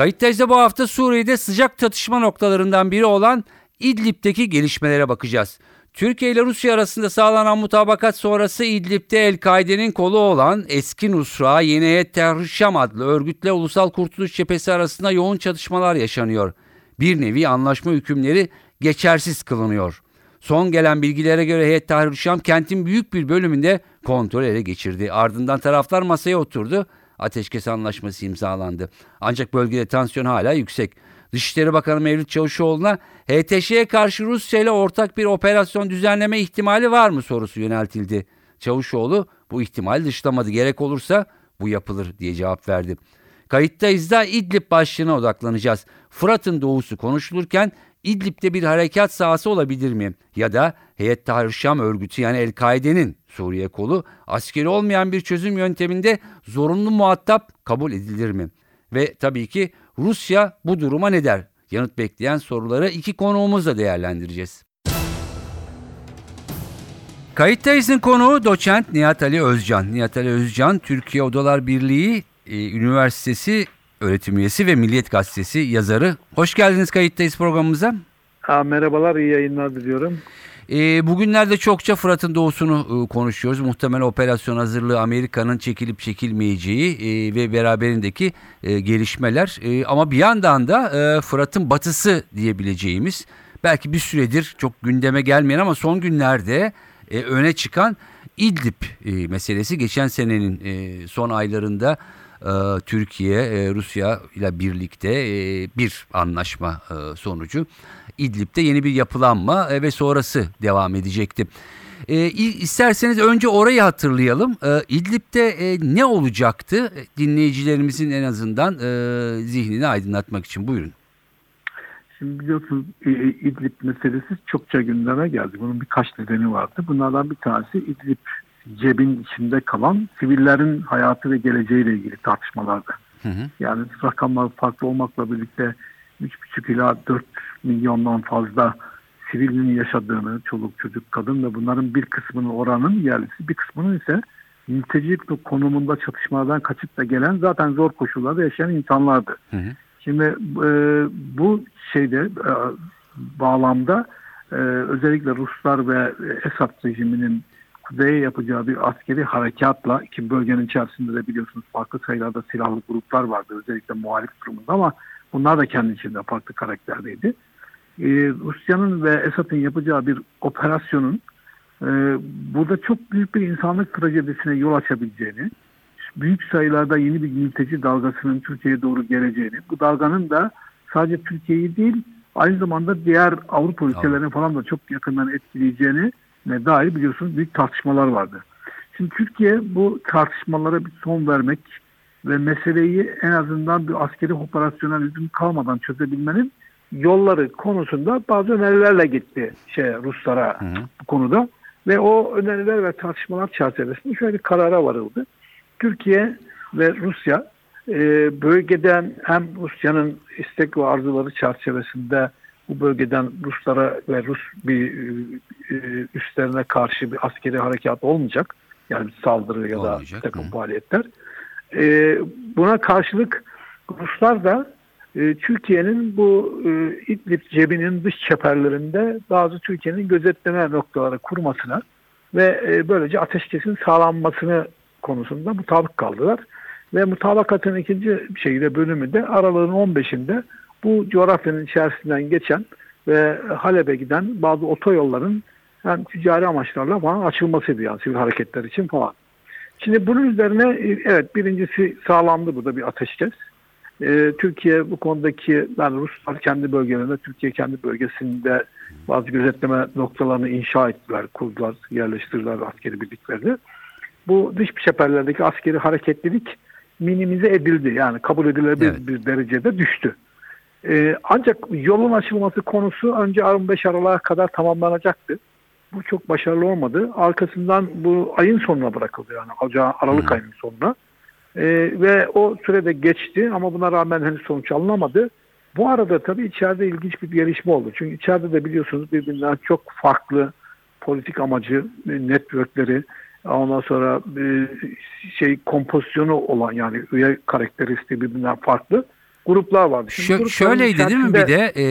Kayıttayız'da bu hafta Suriye'de sıcak çatışma noktalarından biri olan İdlib'deki gelişmelere bakacağız. Türkiye ile Rusya arasında sağlanan mutabakat sonrası İdlib'de El-Kaide'nin kolu olan eski Nusra Yeni Heyet Tahrir Şam adlı örgütle Ulusal Kurtuluş Cephesi arasında yoğun çatışmalar yaşanıyor. Bir nevi anlaşma hükümleri geçersiz kılınıyor. Son gelen bilgilere göre Heyet Tahrir Şam kentin büyük bir bölümünde kontrol ele geçirdi. Ardından taraflar masaya oturdu. Ateşkes anlaşması imzalandı. Ancak bölgede tansiyon hala yüksek. Dışişleri Bakanı Mevlüt Çavuşoğlu'na HTŞ'ye karşı Rusya ile ortak bir operasyon düzenleme ihtimali var mı sorusu yöneltildi. Çavuşoğlu bu ihtimali dışlamadı. Gerek olursa bu yapılır diye cevap verdi. Kayıttayız da İdlib başlığına odaklanacağız. Fırat'ın doğusu konuşulurken İdlib'de bir harekat sahası olabilir mi? Ya da Heyet Tahrir Şam örgütü yani El-Kaide'nin Suriye kolu askeri olmayan bir çözüm yönteminde zorunlu muhatap kabul edilir mi? Ve tabii ki Rusya bu duruma ne der? Yanıt bekleyen soruları iki konuğumuzla değerlendireceğiz. Kayıttayız'ın konuğu doçent Nihat Ali Özcan. Nihat Ali Özcan, Türkiye Odalar Birliği e, Üniversitesi öğretim üyesi ve Milliyet Gazetesi yazarı. Hoş geldiniz Kayıttayız programımıza. Ha, merhabalar, iyi yayınlar diliyorum. E, bugünlerde çokça Fırat'ın doğusunu e, konuşuyoruz. Muhtemel operasyon hazırlığı Amerika'nın çekilip çekilmeyeceği e, ve beraberindeki e, gelişmeler. E, ama bir yandan da e, Fırat'ın batısı diyebileceğimiz belki bir süredir çok gündeme gelmeyen ama son günlerde e, öne çıkan İdlib e, meselesi geçen senenin e, son aylarında Türkiye e, Rusya ile birlikte e, bir anlaşma e, sonucu İdlib'de yeni bir yapılanma e, ve sonrası devam edecekti. E, isterseniz önce orayı hatırlayalım. E, İdlib'de e, ne olacaktı? E, dinleyicilerimizin en azından e, zihnini aydınlatmak için buyurun. Şimdi biliyorsunuz e, İdlib meselesi çokça gündeme geldi. Bunun birkaç nedeni vardı. Bunlardan bir tanesi İdlib cebin içinde kalan sivillerin hayatı ve geleceğiyle ilgili. Hı hı. Yani rakamlar farklı olmakla birlikte 3,5 ila 4 milyondan fazla sivilin yaşadığını, çoluk çocuk kadın ve bunların bir kısmının oranın yerlisi, bir kısmının ise mültecilik konumunda çatışmalardan kaçıp da gelen zaten zor koşullarda yaşayan insanlardı. Hı hı. Şimdi e, bu şeyde e, bağlamda e, özellikle Ruslar ve Esad rejiminin kuzeye yapacağı bir askeri harekatla ki bölgenin içerisinde de biliyorsunuz farklı sayılarda silahlı gruplar vardı özellikle muhalif durumunda ama bunlar da kendi içinde farklı karakterdeydi. Ee, Rusya'nın ve Esad'ın yapacağı bir operasyonun e, burada çok büyük bir insanlık trajedisine yol açabileceğini, büyük sayılarda yeni bir mülteci dalgasının Türkiye'ye doğru geleceğini, bu dalganın da sadece Türkiye'yi değil aynı zamanda diğer Avrupa ülkelerini falan da çok yakından etkileyeceğini dair biliyorsunuz büyük tartışmalar vardı. Şimdi Türkiye bu tartışmalara bir son vermek ve meseleyi en azından bir askeri operasyonalizm kalmadan çözebilmenin yolları konusunda bazı önerilerle gitti şey Ruslara hı hı. bu konuda ve o öneriler ve tartışmalar çerçevesinde şöyle bir karara varıldı. Türkiye ve Rusya e, bölgeden hem Rusya'nın istek ve arzuları çerçevesinde bu bölgeden Ruslara ve Rus bir e, üstlerine karşı bir askeri harekat olmayacak. Yani bir saldırı ya da bir takım Hı. faaliyetler. E, buna karşılık Ruslar da e, Türkiye'nin bu e, İdlib cebinin dış çeperlerinde bazı Türkiye'nin gözetleme noktaları kurmasına ve e, böylece ateşkesin sağlanmasını konusunda mutabık kaldılar. Ve mutabakatın ikinci şeyde bölümü de aralığın 15'inde bu coğrafyanın içerisinden geçen ve Halep'e giden bazı otoyolların hem ticari amaçlarla falan açılmasıydı yani sivil hareketler için falan. Şimdi bunun üzerine evet birincisi sağlandı burada bir ateşkes. Ee, Türkiye bu konudaki yani Ruslar kendi bölgelerinde, Türkiye kendi bölgesinde bazı gözetleme noktalarını inşa ettiler, kurdular, yerleştirdiler askeri birliklerini. Bu dış çeperlerdeki askeri hareketlilik minimize edildi. Yani kabul edilebilir evet. bir derecede düştü. E, ancak yolun açılması konusu önce 15 Aralık'a kadar tamamlanacaktı. Bu çok başarılı olmadı. Arkasından bu ayın sonuna bırakıldı yani Ocağı Aralık Hı. ayının sonuna. E, ve o sürede geçti ama buna rağmen henüz sonuç alınamadı. Bu arada tabii içeride ilginç bir gelişme oldu. Çünkü içeride de biliyorsunuz birbirinden çok farklı politik amacı, e, networkleri, ondan sonra e, şey kompozisyonu olan yani üye karakteristiği birbirinden farklı gruplar vardı. Şimdi Şö- şöyleydi değil mi bir de e,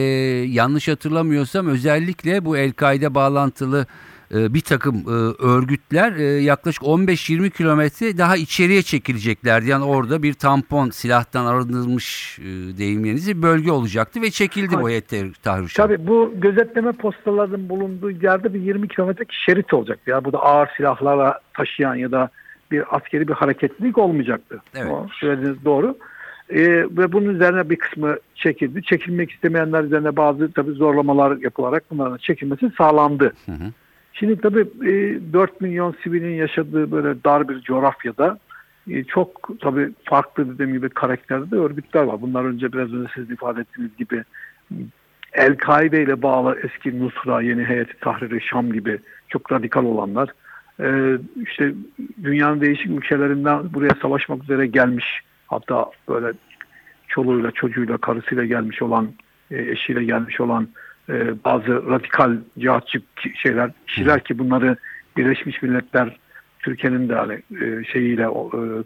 yanlış hatırlamıyorsam özellikle bu El-Kaide bağlantılı e, bir takım e, örgütler e, yaklaşık 15-20 kilometre daha içeriye çekileceklerdi. Yani orada bir tampon silahtan arındırılmış e, deyim bir bölge olacaktı ve çekildi bu heyet tahrir Şam. Tabii bu gözetleme postalarının bulunduğu yerde bir 20 kilometrelik şerit olacaktı. Ya bu da ağır silahlarla taşıyan ya da bir askeri bir hareketlilik olmayacaktı. Evet. O söylediğiniz doğru. Ee, ve bunun üzerine bir kısmı çekildi. Çekilmek istemeyenler üzerine bazı tabii zorlamalar yapılarak bunların çekilmesi sağlandı. Hı hı. Şimdi tabii e, 4 milyon sivilin yaşadığı böyle dar bir coğrafyada e, çok tabii farklı dediğim gibi karakterde de örgütler var. Bunlar önce biraz önce siz ifade ettiğiniz gibi El-Kaide ile bağlı eski Nusra, Yeni Heyeti Tahrir-i Şam gibi çok radikal olanlar. E, işte dünyanın değişik ülkelerinden buraya savaşmak üzere gelmiş hatta böyle çoluğuyla, çocuğuyla, karısıyla gelmiş olan, e, eşiyle gelmiş olan e, bazı radikal cihatçı şeyler, kişiler ki bunları Birleşmiş Milletler Türkiye'nin de hani, e, şeyiyle,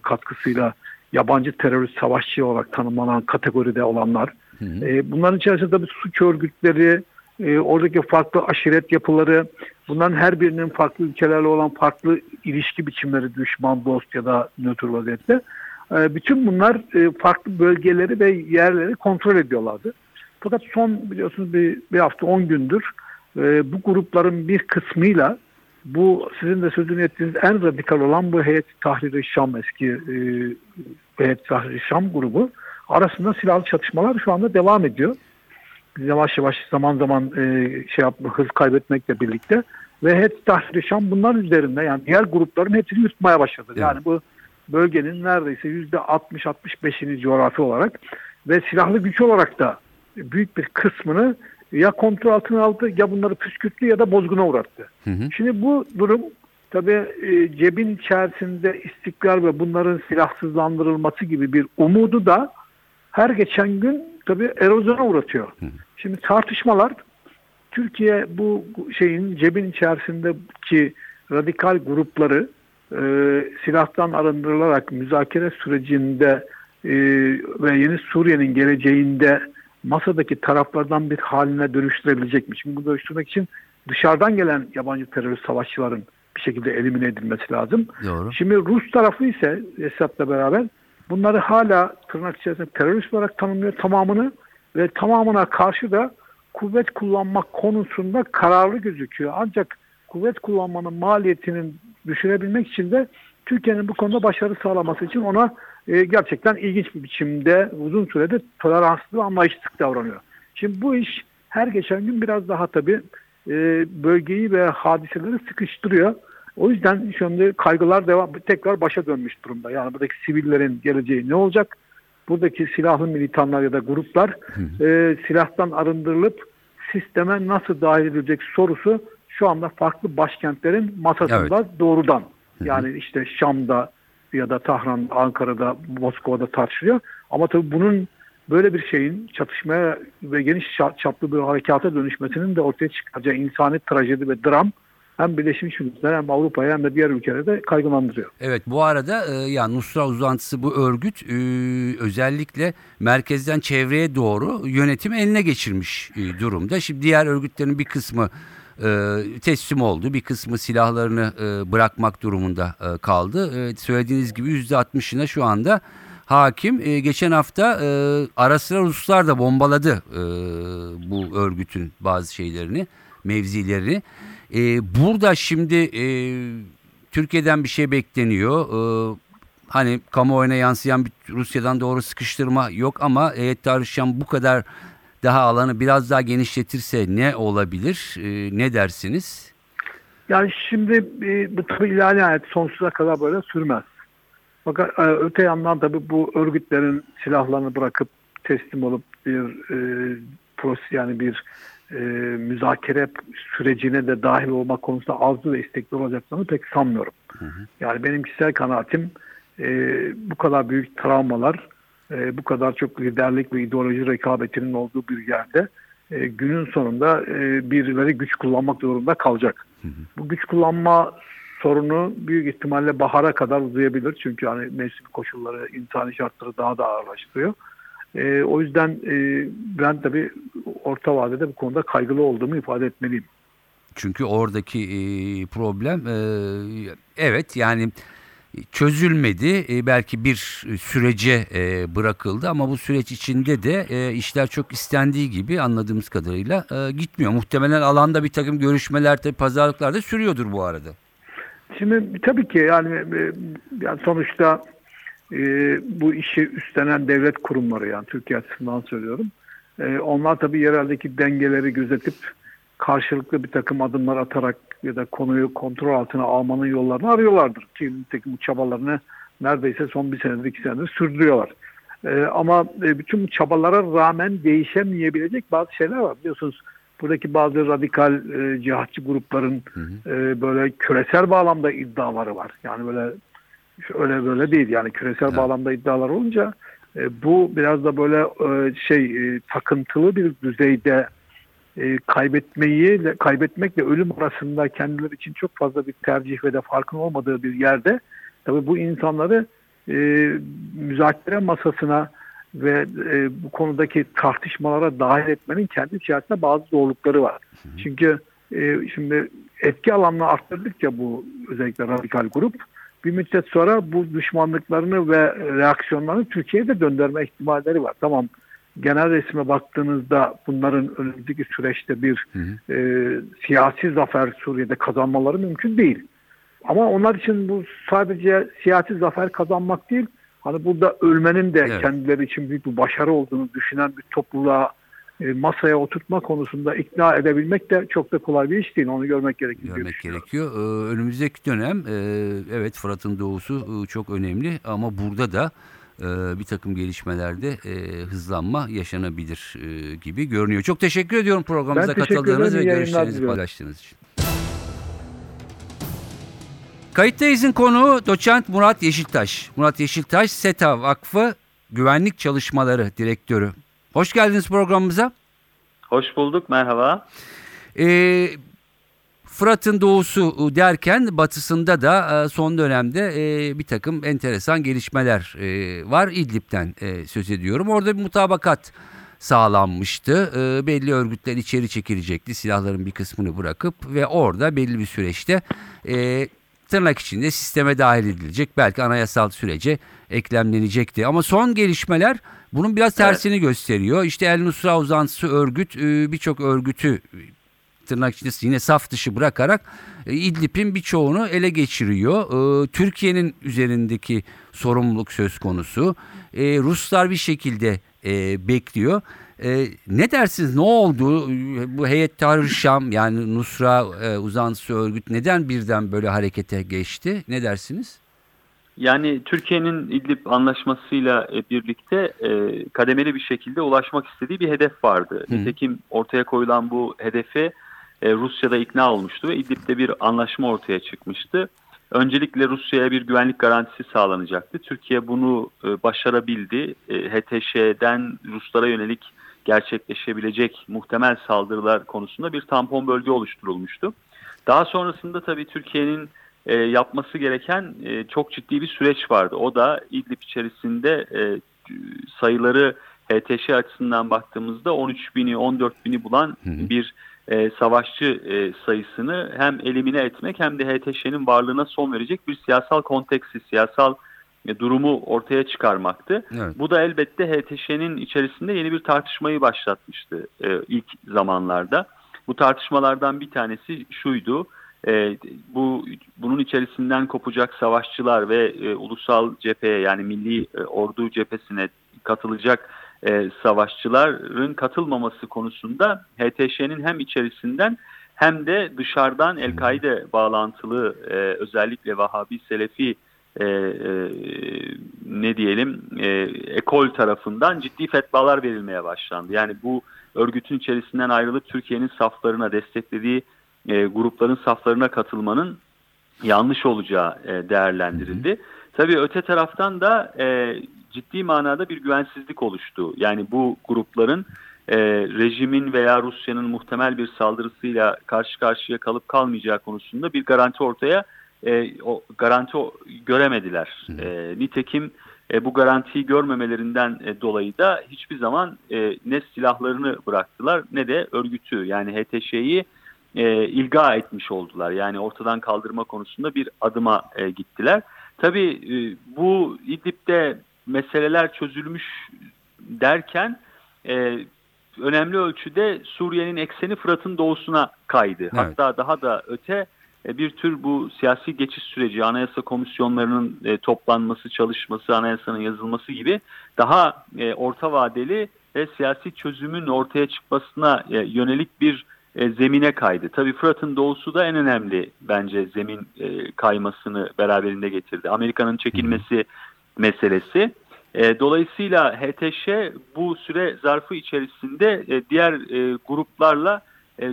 katkısıyla yabancı terörist savaşçı olarak tanımlanan kategoride olanlar. Hı hı. Bunların içerisinde tabii suç örgütleri, oradaki farklı aşiret yapıları, bunların her birinin farklı ülkelerle olan farklı ilişki biçimleri, düşman, dost ya da nötr vaziyette. E, bütün bunlar e, farklı bölgeleri ve yerleri kontrol ediyorlardı. Fakat son biliyorsunuz bir, bir hafta 10 gündür e, bu grupların bir kısmıyla bu sizin de sözünü ettiğiniz en radikal olan bu Heyet Tahrir-i Şam eski e, Heyet Tahrir-i Şam grubu arasında silahlı çatışmalar şu anda devam ediyor. Yavaş yavaş zaman zaman e, şey yapma, hız kaybetmekle birlikte ve Heyet Tahrir-i Şam bunlar üzerinde yani diğer grupların hepsini yutmaya başladı. Evet. Yani bu bölgenin neredeyse yüzde 60-65'ini coğrafi olarak ve silahlı güç olarak da büyük bir kısmını ya kontrol altına aldı ya bunları püskürttü ya da bozguna uğrattı. Hı hı. Şimdi bu durum tabii e, cebin içerisinde istikrar ve bunların silahsızlandırılması gibi bir umudu da her geçen gün tabii erozyona uğratıyor. Şimdi tartışmalar Türkiye bu şeyin cebin içerisindeki radikal grupları e, silahtan arındırılarak müzakere sürecinde e, ve yeni Suriye'nin geleceğinde masadaki taraflardan bir haline dönüştürebilecek mi? Şimdi bunu dönüştürmek için dışarıdan gelen yabancı terörist savaşçıların bir şekilde elimine edilmesi lazım. Doğru. Şimdi Rus tarafı ise Esad'la beraber bunları hala tırnak içerisinde terörist olarak tanımlıyor tamamını ve tamamına karşı da kuvvet kullanmak konusunda kararlı gözüküyor. Ancak kuvvet kullanmanın maliyetinin düşürebilmek için de Türkiye'nin bu konuda başarı sağlaması için ona e, gerçekten ilginç bir biçimde uzun sürede toleranslı ve anlayışsız davranıyor. Şimdi bu iş her geçen gün biraz daha tabii e, bölgeyi ve hadiseleri sıkıştırıyor. O yüzden anda kaygılar devam, tekrar başa dönmüş durumda. Yani buradaki sivillerin geleceği ne olacak? Buradaki silahlı militanlar ya da gruplar e, silahtan arındırılıp sisteme nasıl dahil edilecek sorusu şu anda farklı başkentlerin masasında doğrudan. Yani işte Şam'da ya da Tahran, Ankara'da, Moskova'da tartışılıyor. Ama tabii bunun böyle bir şeyin çatışmaya ve geniş ça- çaplı bir harekata dönüşmesinin de ortaya çıkaracağı insani trajedi ve dram hem Birleşmiş Milletler hem Avrupa'yı hem de diğer ülkeleri de kaygılandırıyor. Evet bu arada e, ya Nusra uzantısı bu örgüt e, özellikle merkezden çevreye doğru yönetimi eline geçirmiş e, durumda. Şimdi diğer örgütlerin bir kısmı e, teslim oldu. Bir kısmı silahlarını e, bırakmak durumunda e, kaldı. E, söylediğiniz gibi %60'ına şu anda hakim. E, geçen hafta e, ara sıra Ruslar da bombaladı e, bu örgütün bazı şeylerini, mevzilerini. E, burada şimdi e, Türkiye'den bir şey bekleniyor. Ee, hani kamuoyuna yansıyan bir Rusya'dan doğru sıkıştırma yok ama Heyet Şam bu kadar daha alanı biraz daha genişletirse ne olabilir? Ee, ne dersiniz? Yani şimdi e, bu tabii ilerleyen sonsuza kadar böyle sürmez. Fakat e, öte yandan tabii bu örgütlerin silahlarını bırakıp teslim olup bir e, pros yani bir e, müzakere sürecine de dahil olmak konusunda azlı ve istekli olacaklarını pek sanmıyorum. Yani benim kişisel kanaatim e, bu kadar büyük travmalar, e, bu kadar çok liderlik ve ideoloji rekabetinin olduğu bir yerde e, günün sonunda e, birileri güç kullanmak zorunda kalacak. Bu güç kullanma sorunu büyük ihtimalle bahara kadar uzayabilir. Çünkü hani mevsim koşulları, insani şartları daha da ağırlaştırıyor. E, o yüzden e, ben tabii orta vadede bu konuda kaygılı olduğumu ifade etmeliyim. Çünkü oradaki e, problem e, evet yani çözülmedi. E, belki bir sürece e, bırakıldı ama bu süreç içinde de e, işler çok istendiği gibi anladığımız kadarıyla e, gitmiyor. Muhtemelen alanda bir takım görüşmeler de pazarlıklar da sürüyordur bu arada. Şimdi tabii ki yani, e, yani sonuçta e, bu işi üstlenen devlet kurumları yani Türkiye açısından söylüyorum. E, onlar tabii yereldeki dengeleri gözetip karşılıklı bir takım adımlar atarak ya da konuyu kontrol altına almanın yollarını arıyorlardır. Ki nitekim bu çabalarını neredeyse son bir senedir iki senedir sürdürüyorlar. E, ama e, bütün bu çabalara rağmen değişemeyebilecek bazı şeyler var. Biliyorsunuz buradaki bazı radikal e, cihatçı grupların Hı hı. e, böyle küresel bağlamda iddiaları var. Yani böyle öyle böyle değil. Yani küresel Evet. bağlamda iddialar olunca e, bu biraz da böyle e, şey e, takıntılı bir düzeyde e, kaybetmeyi kaybetmekle ölüm arasında kendileri için çok fazla bir tercih ve de farkın olmadığı bir yerde tabii bu insanları e, müzakere masasına ve e, bu konudaki tartışmalara dahil etmenin kendi içerisinde bazı zorlukları var. Çünkü e, şimdi etki alanını arttırdıkça bu özellikle radikal grup bir müddet sonra bu düşmanlıklarını ve reaksiyonlarını Türkiye'ye de döndürme ihtimalleri var. Tamam genel resme baktığınızda bunların önümüzdeki süreçte bir Hı hı. e, siyasi zafer Suriye'de kazanmaları mümkün değil. Ama onlar için bu sadece siyasi zafer kazanmak değil, hani burada ölmenin de Evet. kendileri için büyük bir başarı olduğunu düşünen bir topluluğa e, masaya oturtma konusunda ikna edebilmek de çok da kolay bir iş değil. Onu görmek gerekir diye Görmek gerekiyor. Ee, önümüzdeki dönem e, evet Fırat'ın doğusu e, çok önemli ama burada da e, bir takım gelişmelerde e, hızlanma yaşanabilir e, gibi görünüyor. Çok teşekkür ediyorum programımıza Ben teşekkür katıldığınız ve görüşlerinizi diliyorum. paylaştığınız için. Kayıttayız'ın konuğu doçent Murat Yeşiltaş. Murat Yeşiltaş, SETA Vakfı Güvenlik Çalışmaları Direktörü. Hoş geldiniz programımıza. Hoş bulduk, merhaba. Ee, Fırat'ın doğusu derken batısında da son dönemde bir takım enteresan gelişmeler var. İdlib'den söz ediyorum. Orada bir mutabakat sağlanmıştı. Belli örgütler içeri çekilecekti silahların bir kısmını bırakıp ve orada belli bir süreçte tırnak içinde sisteme dahil edilecek. Belki anayasal sürece eklemlenecekti. Ama son gelişmeler bunun biraz tersini gösteriyor. İşte El Nusra uzantısı örgüt birçok örgütü tırnak içinde yine saf dışı bırakarak e, İdlib'in birçoğunu ele geçiriyor. E, Türkiye'nin üzerindeki sorumluluk söz konusu. E, Ruslar bir şekilde bekliyor. E, ne dersiniz? Ne oldu? Bu Heyet Tahrir Şam yani Nusra e, uzantısı örgüt neden birden böyle harekete geçti? Ne dersiniz? Yani Türkiye'nin İdlib anlaşmasıyla birlikte e, kademeli bir şekilde ulaşmak istediği bir hedef vardı. Hı. Nitekim ortaya koyulan bu hedefe e, Rusya'da ikna olmuştu ve İdlib'de bir anlaşma ortaya çıkmıştı. Öncelikle Rusya'ya bir güvenlik garantisi sağlanacaktı. Türkiye bunu e, başarabildi. E, HTŞ'den Ruslara yönelik gerçekleşebilecek muhtemel saldırılar konusunda bir tampon bölge oluşturulmuştu. Daha sonrasında tabii Türkiye'nin e, yapması gereken e, çok ciddi bir süreç vardı. O da İdlib içerisinde e, sayıları HTŞ açısından baktığımızda 13 bini 14 bini bulan Hı hı. bir e, savaşçı e, sayısını hem elimine etmek hem de HTŞ'nin varlığına son verecek bir siyasal konteksi, siyasal e, durumu ortaya çıkarmaktı. Evet. Bu da elbette HTŞ'nin içerisinde yeni bir tartışmayı başlatmıştı e, ilk zamanlarda. Bu tartışmalardan bir tanesi şuydu. E, bu bunun içerisinden kopacak savaşçılar ve e, ulusal cepheye yani milli e, ordu cephesine katılacak e, savaşçıların katılmaması konusunda HTŞ'nin hem içerisinden hem de dışarıdan El-Kaide bağlantılı e, özellikle Vahabi Selefi e, e, ne diyelim e, ekol tarafından ciddi fetvalar verilmeye başlandı. Yani bu örgütün içerisinden ayrılıp Türkiye'nin saflarına desteklediği e, grupların saflarına katılmanın yanlış olacağı e, değerlendirildi. Hı hı. Tabii öte taraftan da e, ciddi manada bir güvensizlik oluştu. Yani bu grupların e, rejimin veya Rusya'nın muhtemel bir saldırısıyla karşı karşıya kalıp kalmayacağı konusunda bir garanti ortaya e, o garanti göremediler. E, nitekim e, bu garantiyi görmemelerinden e, dolayı da hiçbir zaman e, ne silahlarını bıraktılar ne de örgütü yani HTŞ'yi e, ilga etmiş oldular. Yani ortadan kaldırma konusunda bir adıma e, gittiler. Tabii e, bu İdlib'de meseleler çözülmüş derken e, önemli ölçüde Suriye'nin ekseni Fırat'ın doğusuna kaydı. Evet. Hatta daha da öte e, bir tür bu siyasi geçiş süreci, anayasa komisyonlarının e, toplanması, çalışması, anayasanın yazılması gibi daha e, orta vadeli ve siyasi çözümün ortaya çıkmasına yönelik bir zemine kaydı. Tabii Fırat'ın doğusu da en önemli bence zemin kaymasını beraberinde getirdi. Amerika'nın çekilmesi meselesi. Dolayısıyla HTŞ bu süre zarfı içerisinde diğer gruplarla e,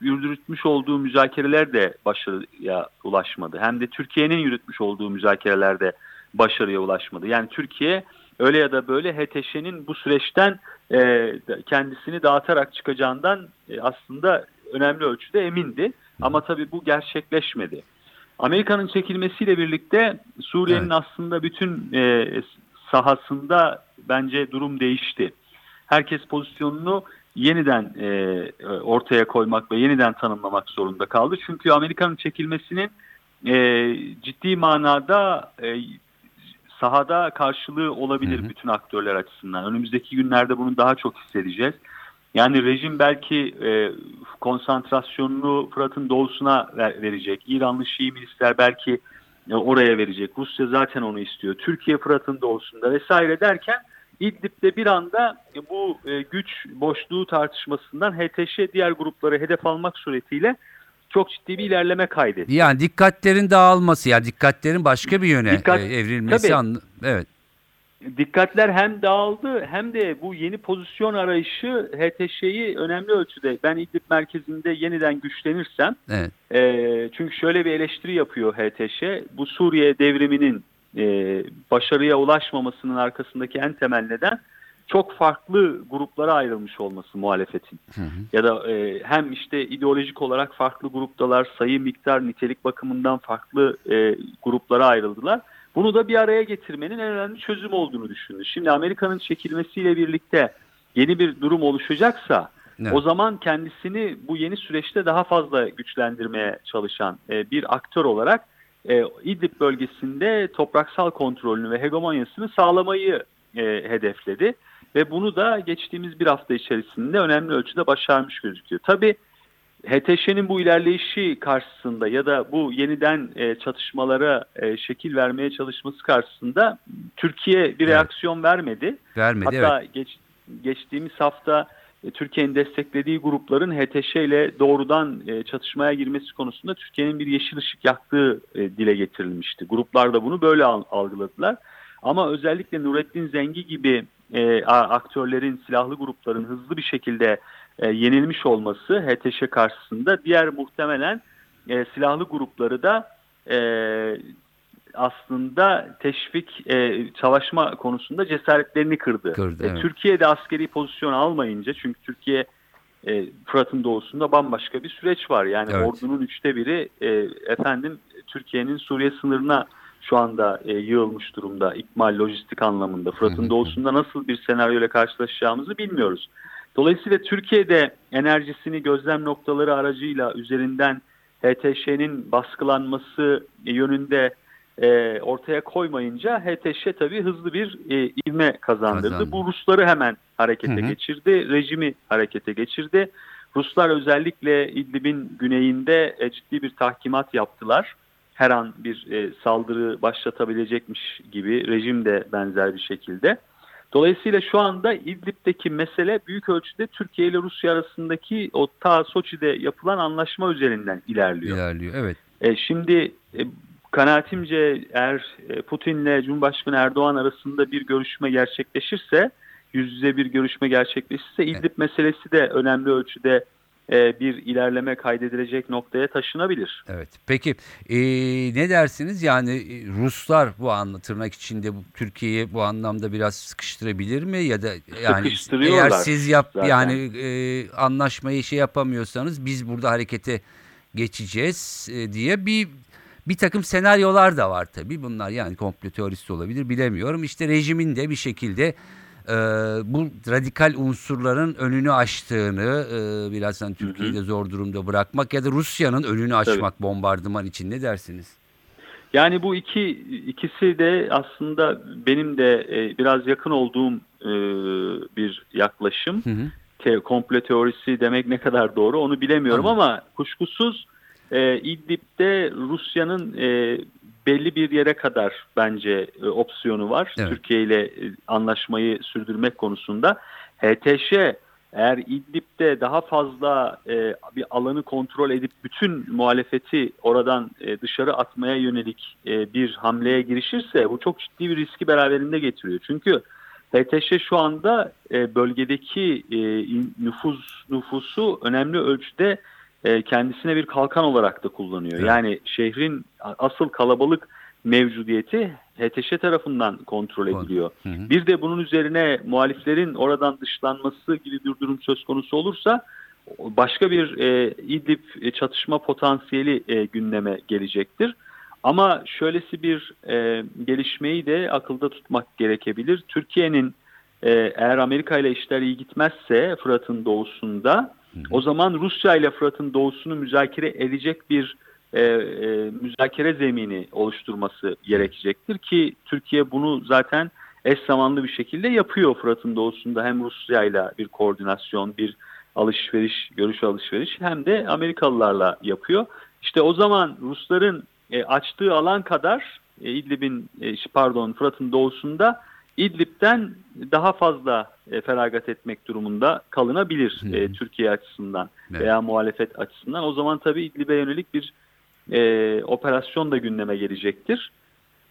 yürütmüş olduğu müzakereler de başarıya ulaşmadı. Hem de Türkiye'nin yürütmüş olduğu müzakereler de başarıya ulaşmadı. Yani Türkiye öyle ya da böyle HTŞ'nin bu süreçten e, kendisini dağıtarak çıkacağından e, aslında önemli ölçüde emindi. Ama tabii bu gerçekleşmedi. Amerika'nın çekilmesiyle birlikte Suriye'nin evet. aslında bütün e, sahasında bence durum değişti. Herkes pozisyonunu yeniden e, ortaya koymak ve yeniden tanımlamak zorunda kaldı. Çünkü Amerika'nın çekilmesinin e, ciddi manada e, sahada karşılığı olabilir hı hı. bütün aktörler açısından. Önümüzdeki günlerde bunu daha çok hissedeceğiz. Yani rejim belki e, konsantrasyonunu Fırat'ın doğusuna ver, verecek. İranlı Şii milisler belki e, oraya verecek. Rusya zaten onu istiyor. Türkiye Fırat'ın doğusunda vesaire derken İdlib'de bir anda bu e, güç boşluğu tartışmasından HTŞ diğer grupları hedef almak suretiyle çok ciddi bir ilerleme kaydetti. Yani dikkatlerin dağılması ya yani dikkatlerin başka bir yöne Dikkat, e, evrilmesi anlı evet. Dikkatler hem dağıldı hem de bu yeni pozisyon arayışı HTŞ'yi önemli ölçüde ben İdlib merkezinde yeniden güçlenirsem evet. e, çünkü şöyle bir eleştiri yapıyor HTŞ bu Suriye devriminin e, başarıya ulaşmamasının arkasındaki en temel neden çok farklı gruplara ayrılmış olması muhalefetin. Hı hı. Ya da e, hem işte ideolojik olarak farklı gruptalar, sayı, miktar, nitelik bakımından farklı e, gruplara ayrıldılar. Bunu da bir araya getirmenin en önemli çözüm olduğunu düşündü. Şimdi Amerika'nın çekilmesiyle birlikte yeni bir durum oluşacaksa evet. o zaman kendisini bu yeni süreçte daha fazla güçlendirmeye çalışan e, bir aktör olarak e, İdlib bölgesinde topraksal kontrolünü ve hegemonyasını sağlamayı e, hedefledi. Ve bunu da geçtiğimiz bir hafta içerisinde önemli ölçüde başarmış gözüküyor. Tabii HTŞ'nin bu ilerleyişi karşısında ya da bu yeniden e, çatışmalara e, şekil vermeye çalışması karşısında Türkiye bir evet. reaksiyon vermedi. Vermedi Hatta evet. geç, geçtiğimiz hafta e, Türkiye'nin desteklediği grupların HTŞ ile doğrudan e, çatışmaya girmesi konusunda Türkiye'nin bir yeşil ışık yaktığı e, dile getirilmişti. Gruplar da bunu böyle algıladılar. Ama özellikle Nurettin Zengi gibi aktörlerin, silahlı grupların hızlı bir şekilde yenilmiş olması HTŞ karşısında diğer muhtemelen silahlı grupları da aslında teşvik e, savaşma konusunda cesaretlerini kırdı. kırdı e, evet. Türkiye'de askeri pozisyon almayınca çünkü Türkiye e, Fırat'ın doğusunda bambaşka bir süreç var. Yani evet. ordunun üçte biri e, efendim Türkiye'nin Suriye sınırına şu anda e, yığılmış durumda ikmal lojistik anlamında. Fırat'ın doğusunda nasıl bir senaryo ile karşılaşacağımızı bilmiyoruz. Dolayısıyla Türkiye'de enerjisini gözlem noktaları aracıyla üzerinden HTŞ'nin baskılanması yönünde e, ortaya koymayınca HTŞ tabii hızlı bir e, ivme kazandırdı. Kazandı. Bu Rusları hemen harekete hı hı. geçirdi, rejimi harekete geçirdi. Ruslar özellikle İdlib'in güneyinde e, ciddi bir tahkimat yaptılar. Her an bir e, saldırı başlatabilecekmiş gibi rejim de benzer bir şekilde. Dolayısıyla şu anda İdlib'deki mesele büyük ölçüde Türkiye ile Rusya arasındaki o ta Soçi'de yapılan anlaşma üzerinden ilerliyor. İlerliyor, evet. E, şimdi e, kanaatimce eğer e, Putin'le Cumhurbaşkanı Erdoğan arasında bir görüşme gerçekleşirse, yüz yüze bir görüşme gerçekleşirse İdlib meselesi de önemli ölçüde bir ilerleme kaydedilecek noktaya taşınabilir. Evet. Peki e, ne dersiniz? Yani e, Ruslar bu anla tırnak içinde bu, Türkiye'yi bu anlamda biraz sıkıştırabilir mi ya da yani eğer siz yap zaten. yani e, anlaşmayı şey yapamıyorsanız biz burada harekete geçeceğiz e, diye bir bir takım senaryolar da var tabii. Bunlar yani komplo teorisi olabilir bilemiyorum. İşte rejimin de bir şekilde e, bu radikal unsurların önünü açtığını e, hani Türkiye'yi de zor durumda bırakmak ya da Rusya'nın önünü açmak bombardıman için ne dersiniz? Yani bu iki ikisi de aslında benim de e, biraz yakın olduğum e, bir yaklaşım. Hı hı. Te, komplo teorisi demek ne kadar doğru onu bilemiyorum Anladım. ama kuşkusuz e, İdlib'de Rusya'nın e, belli bir yere kadar bence e, opsiyonu var. Evet. Türkiye ile e, anlaşmayı sürdürmek konusunda. HTŞ eğer İdlib'de daha fazla e, bir alanı kontrol edip bütün muhalefeti oradan e, dışarı atmaya yönelik e, bir hamleye girişirse bu çok ciddi bir riski beraberinde getiriyor. Çünkü HTŞ şu anda e, bölgedeki e, nüfus nüfusu önemli ölçüde e, kendisine bir kalkan olarak da kullanıyor. Evet. Yani şehrin asıl kalabalık mevcudiyeti HTŞ tarafından kontrol Kon- ediliyor. Hı hı. Bir de bunun üzerine muhaliflerin oradan dışlanması gibi bir durum söz konusu olursa başka bir e, İdlib e, çatışma potansiyeli e, gündeme gelecektir. Ama şöylesi bir e, gelişmeyi de akılda tutmak gerekebilir. Türkiye'nin e, eğer Amerika ile işler iyi gitmezse Fırat'ın doğusunda o zaman Rusya ile Fırat'ın doğusunu müzakere edecek bir e, e, müzakere zemini oluşturması gerekecektir ki Türkiye bunu zaten eş zamanlı bir şekilde yapıyor Fırat'ın doğusunda hem Rusya ile bir koordinasyon, bir alışveriş, görüş alışveriş hem de Amerikalılarla yapıyor. İşte o zaman Rusların e, açtığı alan kadar e, İdlib'in e, pardon Fırat'ın doğusunda İdlib'den daha fazla e, feragat etmek durumunda kalınabilir Hı hı. e, Türkiye açısından Evet. veya muhalefet açısından. O zaman tabii İdlib'e yönelik bir e, operasyon da gündeme gelecektir.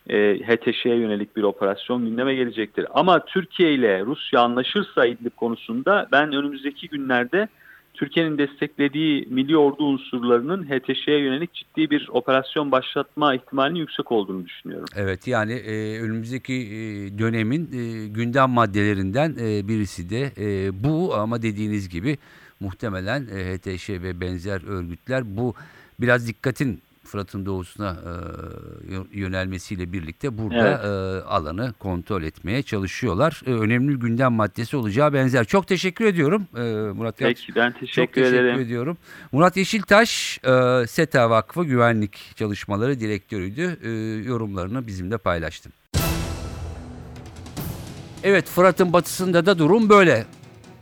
E, HTŞ'ye yönelik bir operasyon gündeme gelecektir. Ama Türkiye ile Rusya anlaşırsa İdlib konusunda ben önümüzdeki günlerde Türkiye'nin desteklediği milli ordu unsurlarının HTŞ'ye yönelik ciddi bir operasyon başlatma ihtimalinin yüksek olduğunu düşünüyorum. Evet yani e, önümüzdeki e, dönemin e, gündem maddelerinden e, birisi de e, bu ama dediğiniz gibi muhtemelen e, HTŞ ve benzer örgütler bu biraz dikkatin Fırat'ın doğusuna e, yö- yönelmesiyle birlikte burada Evet. e, alanı kontrol etmeye çalışıyorlar. E, önemli gündem maddesi olacağı benzer. Çok teşekkür ediyorum e, Murat Yalçın. Peki ben Çok teşekkür, teşekkür ederim. ediyorum. Murat Yeşiltaş, e, SETA Vakfı Güvenlik Çalışmaları Direktörüydü. E, yorumlarını bizimle paylaştı. Evet Fırat'ın batısında da durum böyle.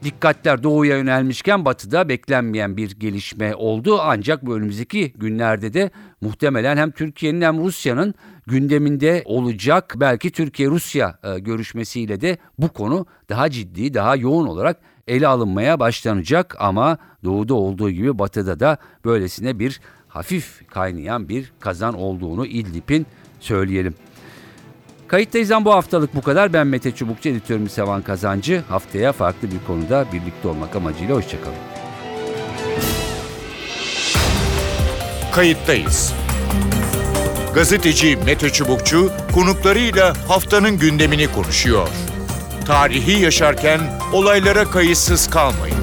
Dikkatler doğuya yönelmişken batıda beklenmeyen bir gelişme oldu. Ancak bu önümüzdeki günlerde de muhtemelen hem Türkiye'nin hem Rusya'nın gündeminde olacak. Belki Türkiye-Rusya e, görüşmesiyle de bu konu daha ciddi, daha yoğun olarak ele alınmaya başlanacak. Ama doğuda olduğu gibi batıda da böylesine bir hafif kaynayan bir kazan olduğunu İdlib'in söyleyelim. Kayıttayız bu haftalık bu kadar. Ben Mete Çubukçu, editörümüz Sevan Kazancı. Haftaya farklı bir konuda birlikte olmak amacıyla hoşçakalın. Kayıttayız. Gazeteci Mete Çubukçu konuklarıyla haftanın gündemini konuşuyor. Tarihi yaşarken olaylara kayıtsız kalmayın.